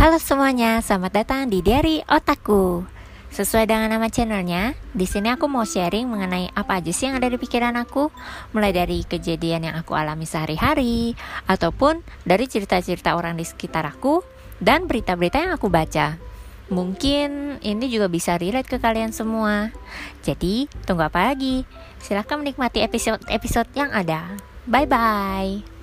Halo semuanya, selamat datang di Diary Otaku. Sesuai dengan nama channelnya, di sini aku mau sharing mengenai apa aja sih yang ada di pikiran aku, mulai dari kejadian yang aku alami sehari-hari, ataupun dari cerita-cerita orang di sekitar aku, dan berita-berita yang aku baca. Mungkin ini juga bisa relate ke kalian semua. Jadi, tunggu apa lagi? Silahkan menikmati episode-episode yang ada. Bye-bye.